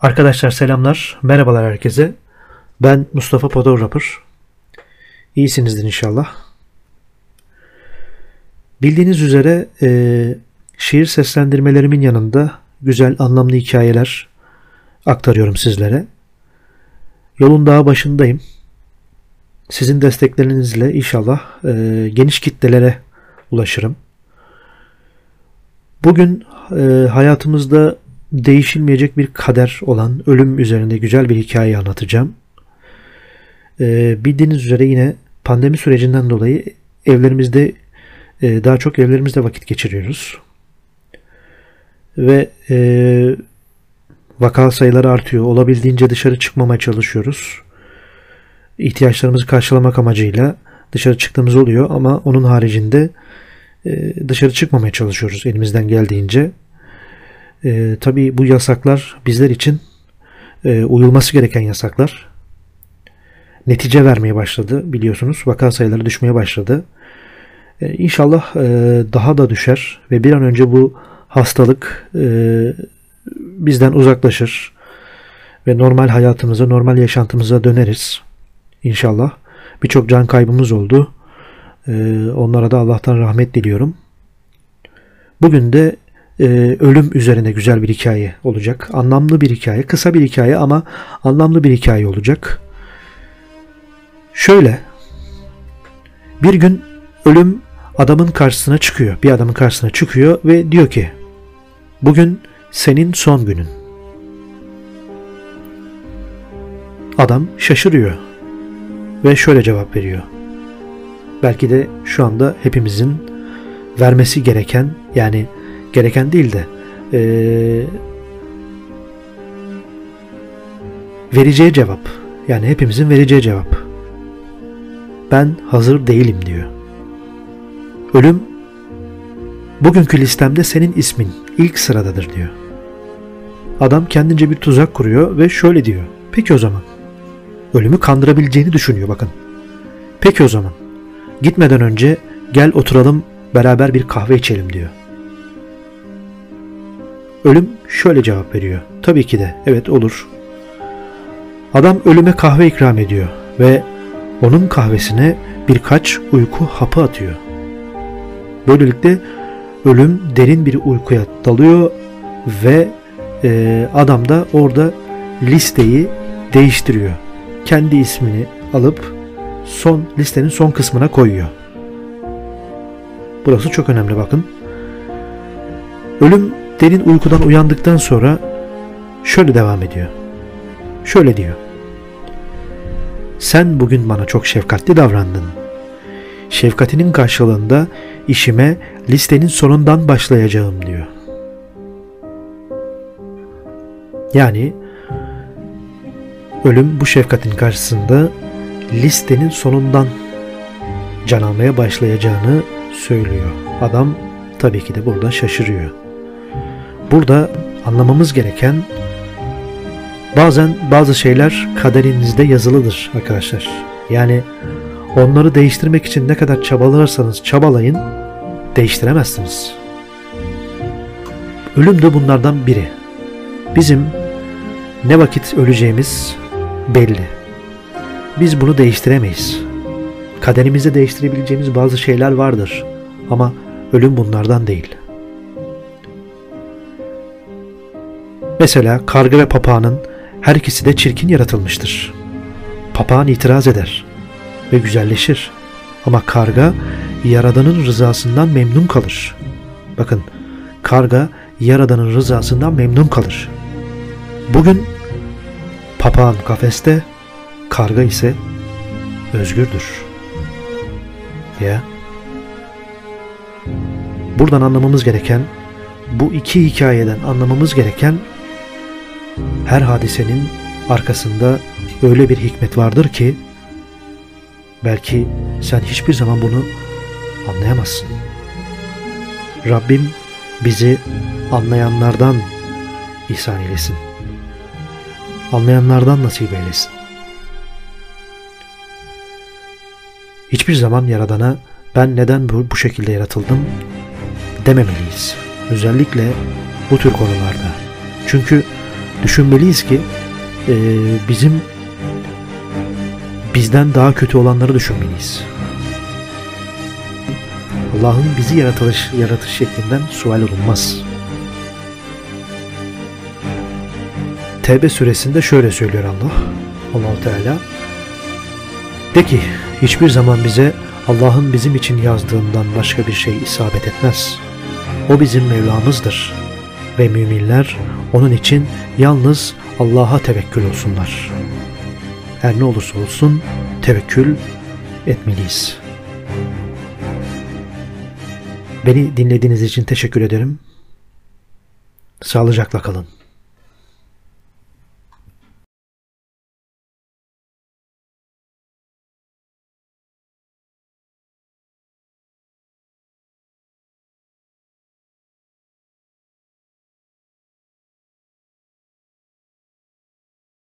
Arkadaşlar selamlar, merhabalar herkese. Ben Mustafa Podographer. İyisinizdir inşallah. Bildiğiniz üzere e, şiir seslendirmelerimin yanında güzel anlamlı hikayeler aktarıyorum sizlere. Yolun daha başındayım. Sizin desteklerinizle inşallah e, geniş kitlelere ulaşırım. Bugün e, hayatımızda değişilmeyecek bir kader olan ölüm üzerinde güzel bir hikaye anlatacağım. E, bildiğiniz üzere yine pandemi sürecinden dolayı evlerimizde e, daha çok evlerimizde vakit geçiriyoruz. Ve e, vaka sayıları artıyor. Olabildiğince dışarı çıkmamaya çalışıyoruz. İhtiyaçlarımızı karşılamak amacıyla dışarı çıktığımız oluyor ama onun haricinde e, dışarı çıkmamaya çalışıyoruz elimizden geldiğince. E, tabii bu yasaklar bizler için e, uyulması gereken yasaklar. Netice vermeye başladı biliyorsunuz. Vaka sayıları düşmeye başladı. E, inşallah e, daha da düşer ve bir an önce bu hastalık e, bizden uzaklaşır ve normal hayatımıza, normal yaşantımıza döneriz. İnşallah. Birçok can kaybımız oldu. E, onlara da Allah'tan rahmet diliyorum. Bugün de e, ölüm üzerine güzel bir hikaye olacak. Anlamlı bir hikaye, kısa bir hikaye ama anlamlı bir hikaye olacak. Şöyle, bir gün ölüm adamın karşısına çıkıyor. Bir adamın karşısına çıkıyor ve diyor ki, bugün senin son günün. Adam şaşırıyor ve şöyle cevap veriyor. Belki de şu anda hepimizin vermesi gereken yani gereken değil de e, vereceği cevap yani hepimizin vereceği cevap ben hazır değilim diyor. Ölüm bugünkü listemde senin ismin ilk sıradadır diyor. Adam kendince bir tuzak kuruyor ve şöyle diyor. Peki o zaman. Ölümü kandırabileceğini düşünüyor bakın. Peki o zaman. Gitmeden önce gel oturalım beraber bir kahve içelim diyor. Ölüm şöyle cevap veriyor. Tabii ki de evet olur. Adam ölüme kahve ikram ediyor ve onun kahvesine birkaç uyku hapı atıyor. Böylelikle ölüm derin bir uykuya dalıyor ve e, adam da orada listeyi değiştiriyor. Kendi ismini alıp son listenin son kısmına koyuyor. Burası çok önemli bakın. Ölüm derin uykudan uyandıktan sonra şöyle devam ediyor. Şöyle diyor. Sen bugün bana çok şefkatli davrandın. Şefkatinin karşılığında işime listenin sonundan başlayacağım diyor. Yani ölüm bu şefkatin karşısında listenin sonundan can almaya başlayacağını söylüyor. Adam tabii ki de burada şaşırıyor. Burada anlamamız gereken bazen bazı şeyler kaderinizde yazılıdır arkadaşlar. Yani onları değiştirmek için ne kadar çabalarsanız çabalayın değiştiremezsiniz. Ölüm de bunlardan biri. Bizim ne vakit öleceğimiz belli. Biz bunu değiştiremeyiz. Kaderimizde değiştirebileceğimiz bazı şeyler vardır ama ölüm bunlardan değil. Mesela karga ve papağanın her ikisi de çirkin yaratılmıştır. Papağan itiraz eder ve güzelleşir. Ama karga Yaradan'ın rızasından memnun kalır. Bakın karga Yaradan'ın rızasından memnun kalır. Bugün papağan kafeste, karga ise özgürdür. Ya. Buradan anlamamız gereken, bu iki hikayeden anlamamız gereken her hadisenin arkasında öyle bir hikmet vardır ki belki sen hiçbir zaman bunu anlayamazsın. Rabbim bizi anlayanlardan ihsan eylesin. Anlayanlardan nasip eylesin. Hiçbir zaman Yaradan'a ben neden bu, bu şekilde yaratıldım dememeliyiz. Özellikle bu tür konularda. Çünkü düşünmeliyiz ki e, bizim bizden daha kötü olanları düşünmeliyiz. Allah'ın bizi yaratılış, yaratış şeklinden sual olunmaz. Tevbe suresinde şöyle söylüyor Allah. Allahu Teala de ki hiçbir zaman bize Allah'ın bizim için yazdığından başka bir şey isabet etmez. O bizim Mevlamızdır ve müminler onun için yalnız Allah'a tevekkül olsunlar. Her ne olursa olsun tevekkül etmeliyiz. Beni dinlediğiniz için teşekkür ederim. Sağlıcakla kalın.